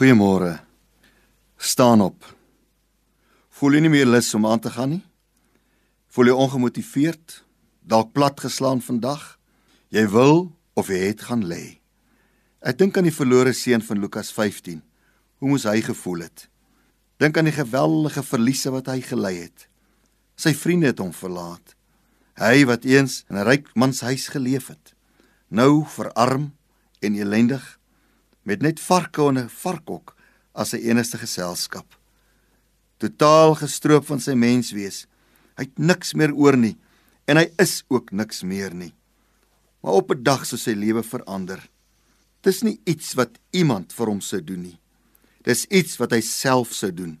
Goeiemôre. Staan op. Voel jy nie meer lus om aan te gaan nie? Voel jy ongemotiveerd? Dalk platgeslaan vandag? Jy wil of jy het gaan lê. Ek dink aan die verlore seun van Lukas 15. Hoe moes hy gevoel het? Dink aan die geweldige verliese wat hy gely het. Sy vriende het hom verlaat. Hy wat eens in 'n ryk man se huis geleef het, nou verarm en ellendig met net varke en 'n varkhok as sy enigste geselskap. Totaal gestroop van sy menswees. Hy het niks meer oor nie en hy is ook niks meer nie. Maar op 'n dag sou sy lewe verander. Dis nie iets wat iemand vir hom sou doen nie. Dis iets wat hy self sou doen.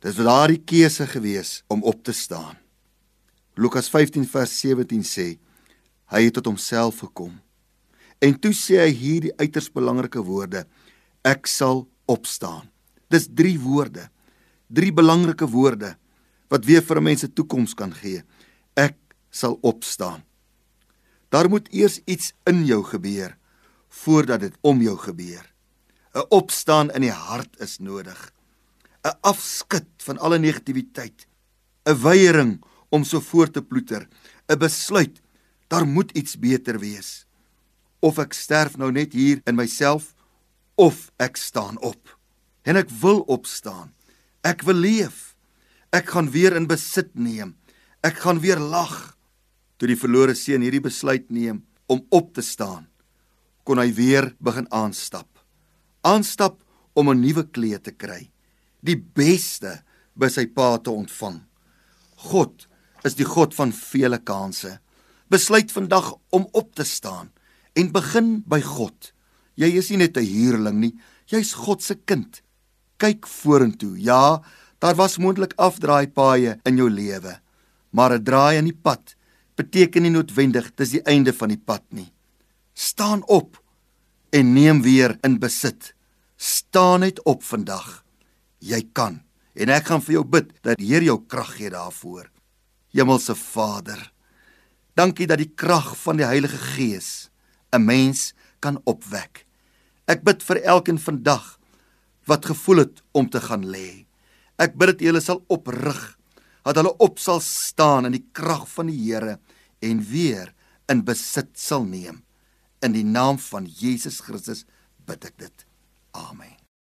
Dis daardie keuse gewees om op te staan. Lukas 15 vers 17 sê hy het tot homself gekom. En toe sê hy hierdie uiters belangrike woorde: Ek sal opstaan. Dis drie woorde. Drie belangrike woorde wat weer vir 'n mens se toekoms kan gee. Ek sal opstaan. Daar moet eers iets in jou gebeur voordat dit om jou gebeur. 'n Opstaan in die hart is nodig. 'n Afskud van alle negativiteit. 'n Weiering om so voort te ploeter. 'n Besluit daar moet iets beter wees of ek sterf nou net hier in myself of ek staan op. En ek wil opstaan. Ek wil leef. Ek gaan weer in besit neem. Ek gaan weer lag. Toe die verlore seun hierdie besluit neem om op te staan, kon hy weer begin aanstap. Aanstap om 'n nuwe kleed te kry. Die beste by sy pa te ontvang. God is die God van vele kansse. Besluit vandag om op te staan en begin by God. Jy is nie net 'n huurling nie, jy's God se kind. Kyk vorentoe. Ja, daar was moontlik afdraaipaaie in jou lewe, maar 'n draai in die pad beteken nie noodwendig dis die einde van die pad nie. Staan op en neem weer in besit. Staan net op vandag. Jy kan. En ek gaan vir jou bid dat die Here jou krag gee daarvoor. Hemelse Vader, dankie dat die krag van die Heilige Gees 'n mens kan opwek. Ek bid vir elkeen vandag wat gevoel het om te gaan lê. Ek bid dat hulle sal oprig, dat hulle op sal staan in die krag van die Here en weer in besit sal neem. In die naam van Jesus Christus bid ek dit. Amen.